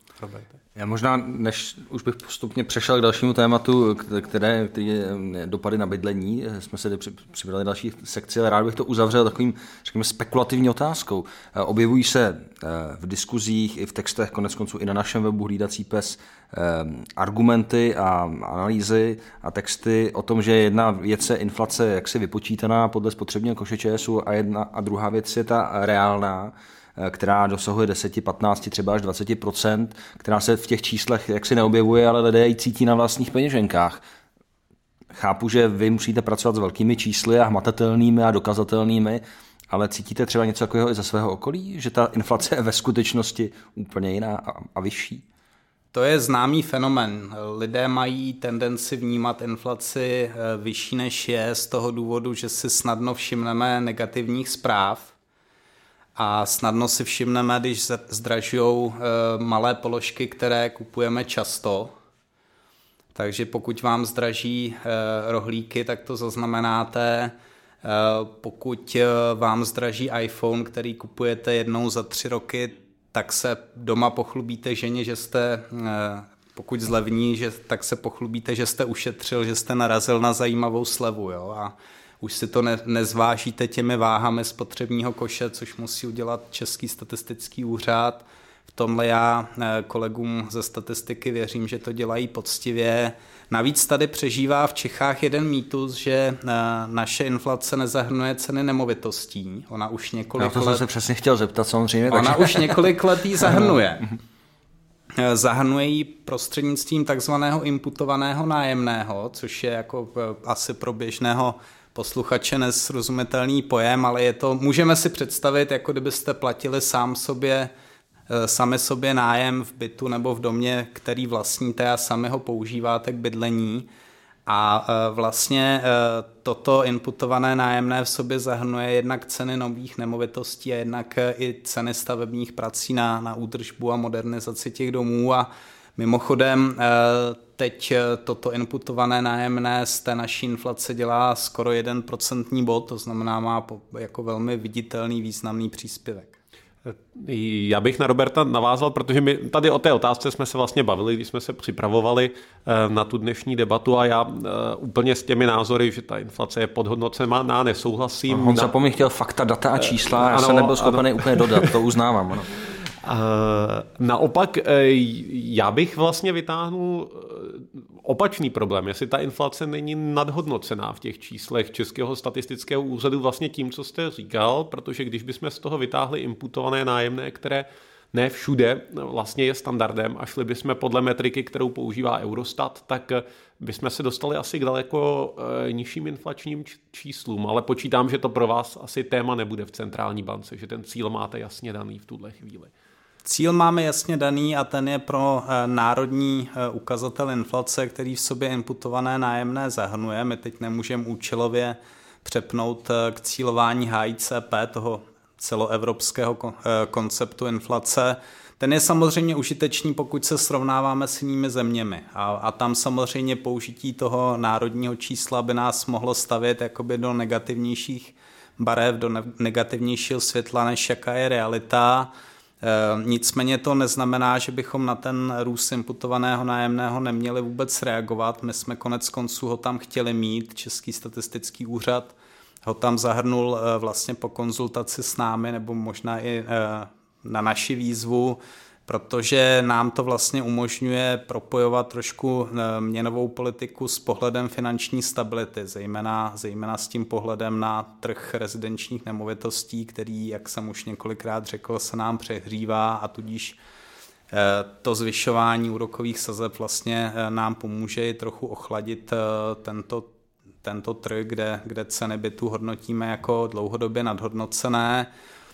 Já možná, než už bych postupně přešel k dalšímu tématu, které ty dopady na bydlení, jsme se přibrali další sekci, ale rád bych to uzavřel takovým, řekněme, spekulativní otázkou. Eh, objevují se eh, v diskuzích i v textech, konec konců i na našem webu Hlídací pes, eh, argumenty a analýzy a texty o tom, že jedna věc je inflace jaksi vypočítaná podle spotřebního koše ČSU a, jedna, a druhá věc je ta reálná, Eh, která dosahuje 10, 15, třeba až 20% která se v těch číslech jaksi neobjevuje, ale lidé ji cítí na vlastních peněženkách. Chápu, že vy musíte pracovat s velkými čísly a hmatatelnými a dokazatelnými, ale cítíte třeba něco takového i ze svého okolí, že ta inflace je ve skutečnosti úplně jiná a, a vyšší? To je známý fenomen. Lidé mají tendenci vnímat inflaci eh, vyšší než je z toho důvodu, že si snadno všimneme negativních zpráv a snadno si všimneme, když zdražují eh, malé položky, které kupujeme často. Takže pokud vám zdraží eh, rohlíky, tak to zaznamenáte. Pokud vám zdraží iPhone, který kupujete jednou za tři roky, tak se doma pochlubíte ženě, že jste, eh, pokud zlevní, že, tak se pochlubíte, že jste ušetřil, že jste narazil na zajímavou slevu. Jo? A už si to ne, nezvážíte těmi váhami spotřebního koše, což musí udělat Český statistický úřad. V tomhle já eh, kolegům ze statistiky věřím, že to dělají poctivě. Navíc tady přežívá v Čechách jeden mýtus, že eh, naše inflace nezahrnuje ceny nemovitostí. Ona už několik Já to let... jsem se přesně chtěl zeptat samozřejmě. Ona takže... už několik let jí zahrnuje. Eh, zahrnuje ji prostřednictvím takzvaného imputovaného nájemného, což je jako asi pro běžného posluchače nesrozumitelný pojem, ale je to, můžeme si představit, jako kdybyste platili sám sobě Eh, sami sobě nájem v bytu nebo v domě, který vlastníte a sami ho používáte k bydlení. A eh, vlastně eh, toto inputované nájemné v sobě zahrnuje jednak ceny nových nemovitostí a jednak i ceny stavebních prací na, na údržbu a modernizaci těch domů. A mimochodem teď toto inputované nájemné z té naší inflace dělá skoro 1% bod, to znamená má jako velmi viditelný významný příspěvek. Já bych na Roberta navázal, protože my tady o té otázce jsme se vlastně bavili, když jsme se připravovali eh, na tu dnešní debatu a já eh, úplně s těmi názory, že ta inflace je podhodnocená, nesouhlasím. On se po chtěl fakta, data a čísla, já ano, jsem nebyl schopen úplně dodat, to uznávám. Ano. Naopak, eh, já bych vlastně vytáhnul opačný problém, jestli ta inflace není nadhodnocená v těch číslech Českého statistického úřadu vlastně tím, co jste říkal, protože když bychom z toho vytáhli imputované nájemné, které ne všude vlastně je standardem a šli bychom podle metriky, kterou používá Eurostat, tak bychom se dostali asi k daleko eh, nižším inflačním číslům, ale počítám, že to pro vás asi téma nebude v centrální bance, že ten cíl máte jasně daný v tuhle chvíli. Cíl máme jasně daný a ten je pro eh, národní eh, ukazatel inflace, který v sobě imputované nájemné zahrnuje. My teď nemůžeme účelově přepnout eh, k cílování HICP, toho celoevropského konceptu inflace. Ten je samozřejmě užitečný, pokud se srovnáváme s jinými zeměmi. A, a tam samozřejmě použití toho národního čísla by nás mohlo stavět jakoby do negativnějších barev, do negativnějšího světla, než jaká je realita. Eh, nicméně to neznamená, že bychom na ten růst imputovaného nájemného neměli vůbec reagovat. My jsme konec konců ho tam chtěli mít, Český statistický úřad ho tam zahrnul eh, vlastně po konzultaci s námi, nebo možná i eh, na naši výzvu protože nám to vlastně umožňuje propojovat trošku eh, měnovou politiku s pohledem finanční stability, zejména, zejména s tím pohledem na trh rezidenčních nemovitostí, který, jak jsem už několikrát řekl, se nám přehřívá a tudíž eh, to zvyšování úrokových sazeb vlastně eh, nám pomůže i trochu ochladit tento, tento trh, kde, kde ceny bytu hodnotíme jako dlouhodobě nadhodnocené.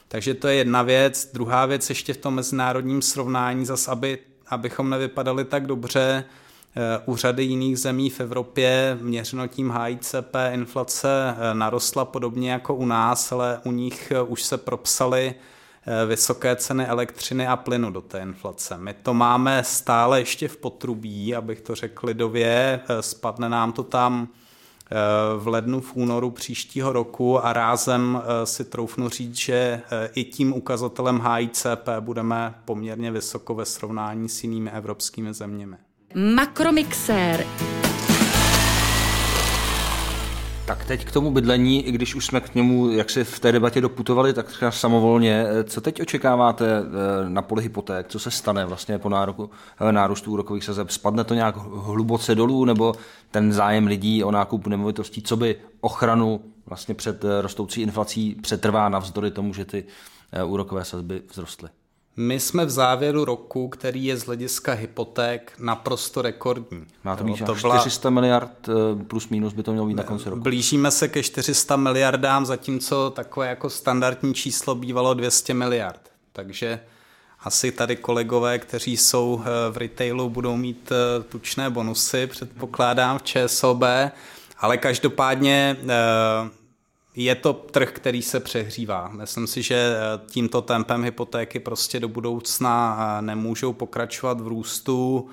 Takže to je jedna věc. Druhá věc ještě v tom mezinárodním srovnání, zas aby, abychom nevypadali tak dobře, eh, u řady jiných zemí v Evropě měřeno tím HICP inflace eh, narostla podobně jako u nás, ale u nich eh, už se propsaly vysoké ceny elektřiny a plynu do té inflace. My to máme stále ještě v potrubí, abych to řekl lidově, spadne nám to tam v lednu, v únoru příštího roku a rázem eh, si troufnu říct, že eh, i tím ukazatelem HICP budeme poměrně vysoko ve srovnání s jinými evropskými zeměmi. Makromixér. Tak teď k tomu bydlení, i když už jsme k němu, jak se v té debatě doputovali, tak samovolně. Co teď očekáváte eh, na poli hypoték? Co se stane vlastně po nároku, eh, nárůstu úrokových sazeb? Spadne to nějak hluboce dolů, nebo ten zájem lidí o nákup nemovitostí, co by ochranu vlastně před eh, rostoucí inflací přetrvá navzdory tomu, že ty úrokové sazby vzrostly? My jsme v závěru roku, který je z hlediska hypoték naprosto rekordní. Má to být to 400 byla... miliard eh, plus minus by to mělo být na konci roku. Blížíme se ke 400 miliardám, zatímco takové jako standardní číslo bývalo 200 miliard. Takže asi tady kolegové, kteří jsou v retailu, budou mít tučné bonusy, předpokládám v ČSOB, ale každopádně je to trh, který se přehřívá. Myslím si, že tímto tempem hypotéky prostě do budoucna nemůžou pokračovat v růstu.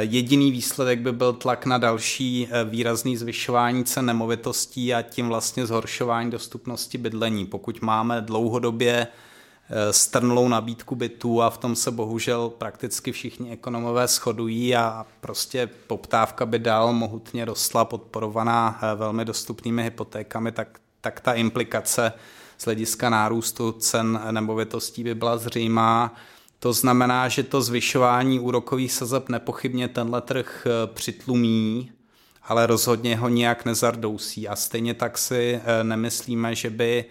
Jediný výsledek by byl tlak na další eh, výrazný zvyšování cen nemovitostí a tím vlastně zhoršování dostupnosti bydlení. Pokud máme dlouhodobě eh, strnulou nabídku bytů a v tom se bohužel prakticky všichni ekonomové shodují a prostě poptávka by dál mohutně rostla, podporovaná eh, velmi dostupnými hypotékami, tak, tak ta implikace z hlediska nárůstu cen nemovitostí by byla zřejmá. To znamená, že to zvyšování úrokových sazeb nepochybně tenhle trh eh, přitlumí, ale rozhodně ho nijak nezardousí. A stejně tak si eh, nemyslíme, že by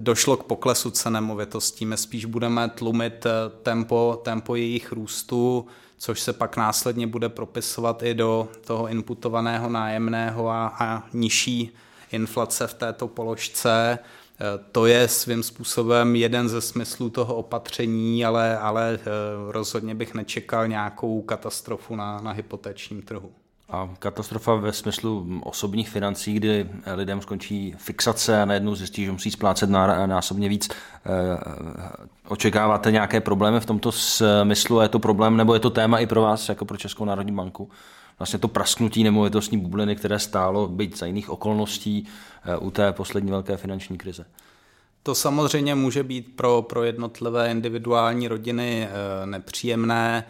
došlo k poklesu cen nemovitostí. My spíš budeme tlumit eh, tempo, tempo jejich růstu, což se pak následně bude propisovat i do toho inputovaného nájemného a, a nižší inflace v této položce. Eh, to je svým způsobem jeden ze smyslů toho opatření, ale, ale eh, rozhodně bych nečekal nějakou katastrofu na, na hypotečním trhu. A katastrofa ve smyslu osobních financí, kdy lidem skončí fixace a najednou zjistí, že musí splácet násobně víc. Eh, očekáváte nějaké problémy v tomto smyslu? Je to problém nebo je to téma i pro vás, jako pro Českou národní banku? Vlastně to prasknutí nemovitostní bubliny, které stálo být za jiných okolností eh, u té poslední velké finanční krize. To samozřejmě může být pro, pro jednotlivé individuální rodiny eh, nepříjemné.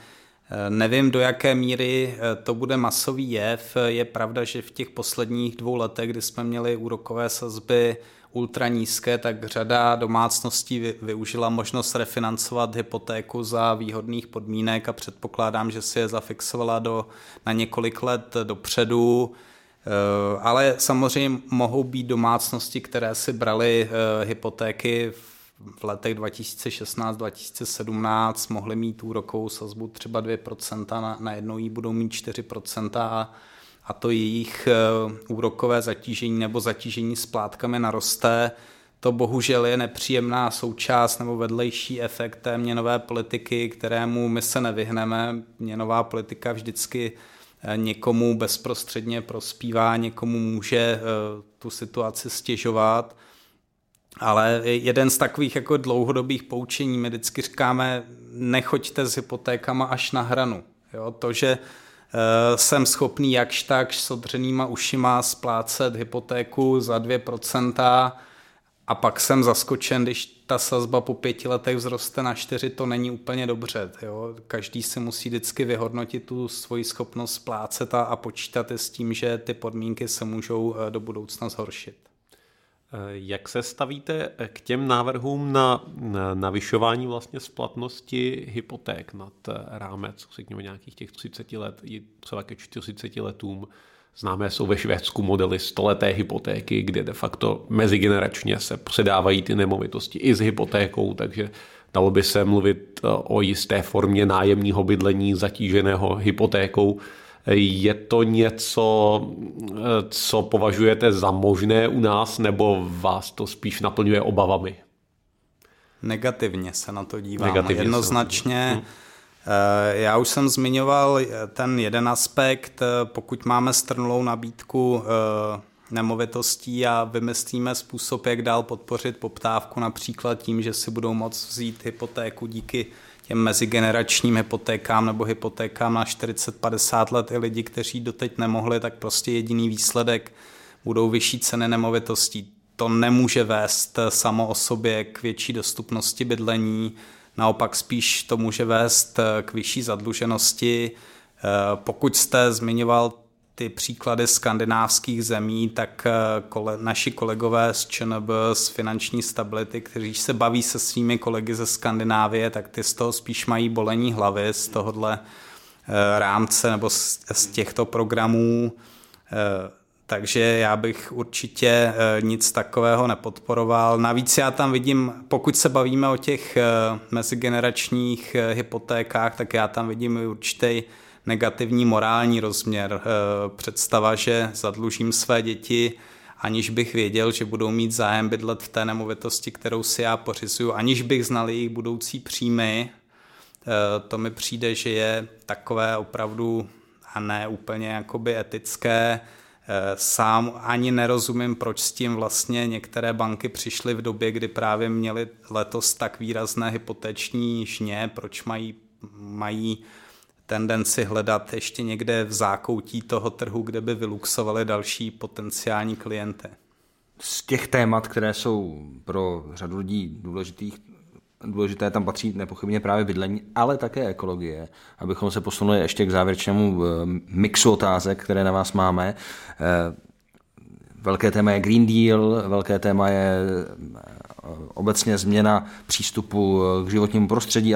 Eh, nevím, do jaké míry to bude masový jev. Je pravda, že v těch posledních dvou letech, kdy jsme měli úrokové sazby ultra nízké, tak řada domácností využila možnost refinancovat hypotéku za výhodných podmínek a předpokládám, že si je zafixovala do, na několik let dopředu. Eh, ale samozřejmě mohou být domácnosti, které si brali eh, hypotéky v letech 2016-2017, mohly mít úrokovou sazbu třeba 2%, na, jednou jí budou mít 4% a a to jejich eh, úrokové zatížení nebo zatížení splátkami naroste. To bohužel je nepříjemná součást nebo vedlejší efekt té měnové politiky, kterému my se nevyhneme. Měnová politika vždycky eh, někomu bezprostředně prospívá, někomu může eh, tu situaci stěžovat. Ale jeden z takových jako dlouhodobých poučení, my vždycky říkáme, nechoďte s hypotékama až na hranu. Jo, to, že jsem schopný jakž tak s odřenýma ušima splácet hypotéku za 2% a pak jsem zaskočen, když ta sazba po pěti letech vzroste na čtyři, to není úplně dobře. Jo? Každý si musí vždycky vyhodnotit tu svoji schopnost splácet a, a počítat s tím, že ty podmínky se můžou eh, do budoucna zhoršit. Jak se stavíte k těm návrhům na navyšování vlastně splatnosti hypoték nad rámec, řekněme nějakých těch 30 let, i třeba ke 40 letům? Známé jsou ve Švédsku modely stoleté hypotéky, kde de facto mezigeneračně se předávají ty nemovitosti i s hypotékou, takže dalo by se mluvit o jisté formě nájemního bydlení zatíženého hypotékou. Je to něco, co považujete za možné u nás, nebo vás to spíš naplňuje obavami? Negativně se na to dívám. Negativně Jednoznačně. Hm. Já už jsem zmiňoval ten jeden aspekt, pokud máme strnulou nabídku eh, nemovitostí a vymyslíme způsob, jak dál podpořit poptávku, například tím, že si budou moct vzít hypotéku díky těm mezigeneračním hypotékám nebo hypotékám na 40-50 let i lidi, kteří doteď nemohli, tak prostě jediný výsledek budou vyšší ceny nemovitostí. To nemůže vést samo o sobě k větší dostupnosti bydlení, naopak spíš to může vést k vyšší zadluženosti. Pokud jste zmiňoval ty příklady skandinávských zemí, tak eh, kole, naši kolegové z ČNB, z finanční stability, kteří se baví se svými kolegy ze Skandinávie, tak ty z toho spíš mají bolení hlavy z tohohle eh, rámce nebo z, z těchto programů. Eh, takže já bych určitě nic takového nepodporoval. Navíc já tam vidím, pokud se bavíme o těch mezigeneračních hypotékách, tak já tam vidím určitý negativní morální rozměr. Eh, představa, že zadlužím své děti, aniž bych věděl, že budou mít zájem bydlet v té nemovitosti, kterou si já pořizuju, aniž bych znal jejich budoucí příjmy, to mi přijde, že je takové opravdu a ne úplně jakoby etické. Sám ani nerozumím, proč s tím vlastně některé banky přišly v době, kdy právě měly letos tak výrazné hypoteční žně, proč mají, mají tendenci hledat ještě někde v zákoutí toho trhu, kde by vyluxovali další potenciální klienty. Z těch témat, které jsou pro řadu lidí důležitých, důležité tam patří nepochybně právě bydlení, ale také ekologie. Abychom se posunuli ještě k závěrečnému eh, mixu otázek, které na vás máme. Eh, velké téma je Green Deal, velké téma je obecně změna přístupu k životnímu prostředí,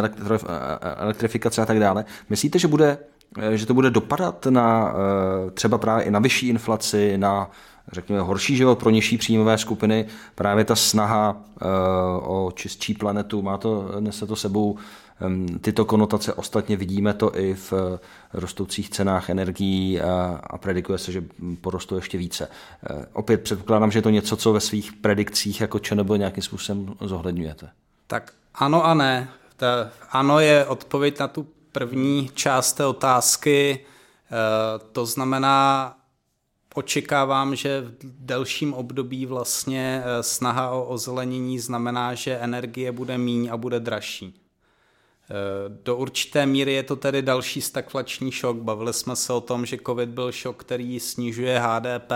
elektrifikace a tak dále. Myslíte, že, bude, že to bude dopadat na třeba právě i na vyšší inflaci, na řekněme, horší život pro nižší příjmové skupiny, právě ta snaha o čistší planetu, má to, nese to sebou tyto konotace. Ostatně vidíme to i v eh, rostoucích cenách energií a, predikuje se, že porostou ještě více. Eh, opět předpokládám, že je to něco, co ve svých predikcích jako ČNB nějakým způsobem zohledňujete. Tak ano a ne. Ta, ano je odpověď na tu první část té otázky. E, to znamená, očekávám, že v delším období vlastně snaha o ozelenění znamená, že energie bude míň a bude dražší. Eh, do určité míry je to tedy další stagflační šok. Bavili jsme se o tom, že COVID byl šok, který snižuje HDP,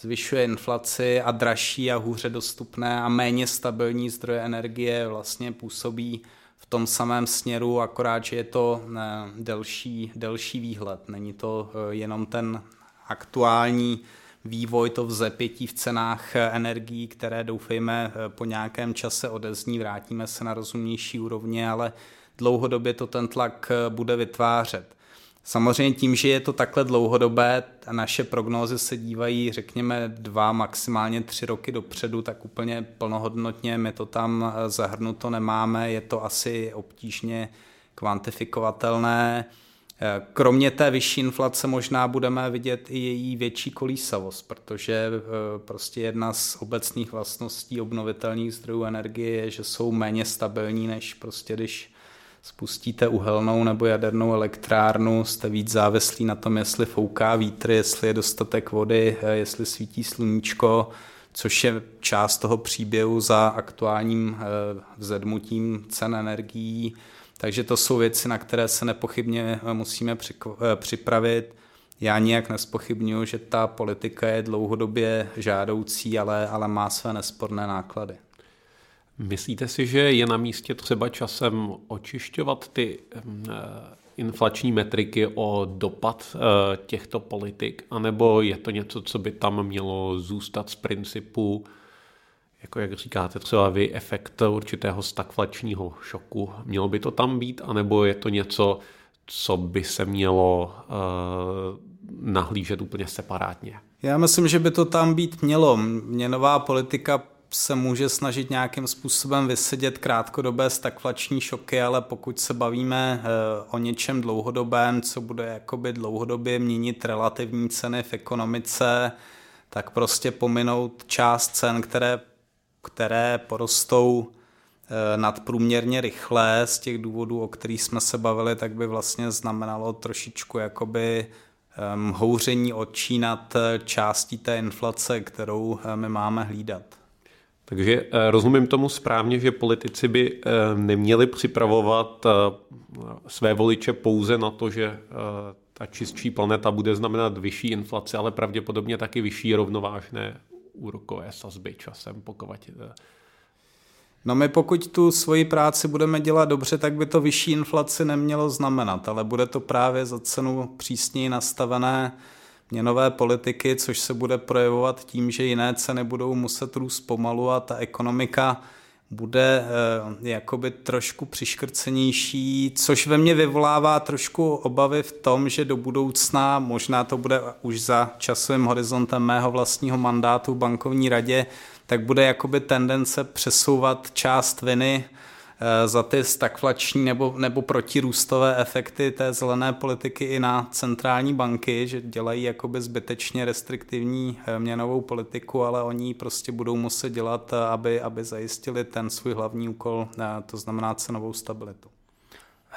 zvyšuje inflaci a dražší a hůře dostupné a méně stabilní zdroje energie vlastně působí v tom samém směru, akorát, že je to ne, delší, delší výhled. Není to eh, jenom ten aktuální vývoj, to vzepětí v cenách eh, energií, které doufejme po nějakém čase odezní, vrátíme se na rozumnější úrovně, ale dlouhodobě to ten tlak eh, bude vytvářet. Samozřejmě tím, že je to takhle dlouhodobé, a naše prognózy se dívají, řekněme, dva, maximálně tři roky dopředu, tak úplně plnohodnotně my to tam eh, zahrnuto nemáme, je to asi obtížně kvantifikovatelné. Eh, kromě té vyšší inflace možná budeme vidět i její větší kolísavost, protože prostě jedna z obecných vlastností obnovitelných zdrojů energie je, že jsou méně stabilní, než prostě když spustíte uhelnou nebo jadernou elektrárnu, jste víc závislí na tom, jestli fouká vítr, jestli je dostatek vody, eh, jestli svítí sluníčko, což je část toho příběhu za aktuálním eh, vzedmutím cen energií. Takže to jsou věci, na které se nepochybně eh, musíme připravit. Já nijak nespochybnuju, že ta politika je dlouhodobě žádoucí, ale, ale má své nesporné náklady. Myslíte si, že je na místě třeba časem očišťovat ty eh, inflační metriky o dopad eh, těchto politik, anebo je to něco, co by tam mělo zůstat z principu, jako jak říkáte třeba vy, efekt určitého stagflačního šoku. Mělo by to tam být, anebo je to něco, co by se mělo uh, nahlížet úplně separátně? Já myslím, že by to tam být mělo. Měnová politika se může snažit nějakým způsobem vysedět krátkodobé stagflační šoky, ale pokud se bavíme eh, o něčem dlouhodobém, co bude jakoby dlouhodobě měnit relativní ceny v ekonomice, tak prostě pominout část cen, které, které porostou eh, nadprůměrně rychle z těch důvodů, o kterých jsme se bavili, tak by vlastně znamenalo trošičku jakoby eh, houření očí nad částí té inflace, kterou my máme hlídat. Takže eh, rozumím tomu správně, že politici by eh, neměli připravovat eh, své voliče pouze na to, že ta čistší planeta bude znamenat vyšší inflaci, ale pravděpodobně taky vyšší rovnovážné úrokové sazby časem, pokud No my pokud tu svoji práci budeme dělat dobře, tak by to vyšší inflaci nemělo znamenat, ale bude to právě za cenu přísněji nastavené měnové politiky, což se bude projevovat tím, že jiné ceny budou muset růst pomalu a ta ekonomika bude eh, jakoby trošku přiškrcenější, což ve mně vyvolává trošku obavy v tom, že do budoucna, možná to bude už za časovým horizontem mého vlastního mandátu v bankovní radě, tak bude jakoby tendence přesouvat část viny za ty stagflační nebo, nebo protirůstové efekty té zelené politiky i na centrální banky, že dělají jakoby zbytečně restriktivní eh, měnovou politiku, ale oni prostě budou muset dělat, eh, aby, aby zajistili ten svůj hlavní úkol, to znamená cenovou stabilitu.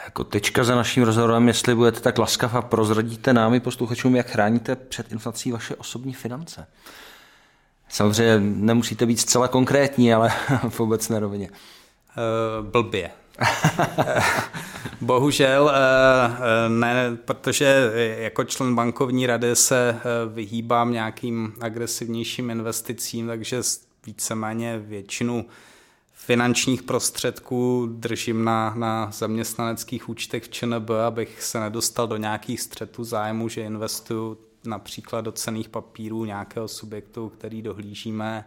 Jako tečka za naším rozhovorem, jestli budete tak laskav a prozradíte námi posluchačům, jak chráníte před inflací vaše osobní finance. Samozřejmě nemusíte být zcela konkrétní, ale v obecné rovině. Uh, blbě. Bohužel ne, protože jako člen bankovní rady se vyhýbám nějakým agresivnějším investicím, takže víceméně většinu finančních prostředků držím na, na zaměstnaneckých účtech v ČNB, abych se nedostal do nějakých střetů zájmu, že investuju například do cených papírů nějakého subjektu, který dohlížíme.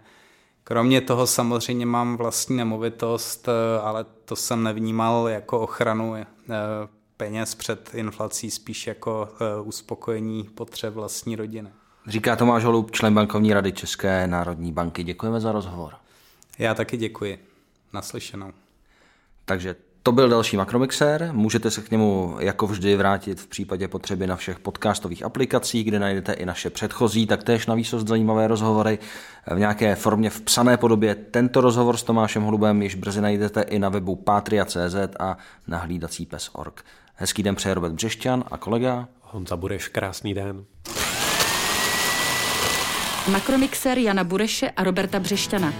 Kromě toho samozřejmě mám vlastní nemovitost, ale to jsem nevnímal jako ochranu eh, peněz před inflací, spíš jako eh, uspokojení potřeb vlastní rodiny. Říká Tomáš Holub, člen bankovní rady České národní banky. Děkujeme za rozhovor. Já taky děkuji. Naslyšenou. Takže to byl další Makromixer. Můžete se k němu jako vždy vrátit v případě potřeby na všech podcastových aplikacích, kde najdete i naše předchozí, taktéž na výsost zajímavé rozhovory v nějaké formě v psané podobě. Tento rozhovor s Tomášem Holubem již brzy najdete i na webu patria.cz a na hlídací pes.org. Hezký den přeje Robert Břešťan a kolega Honza Bureš, krásný den. Makromixer Jana Bureše a Roberta Břešťana.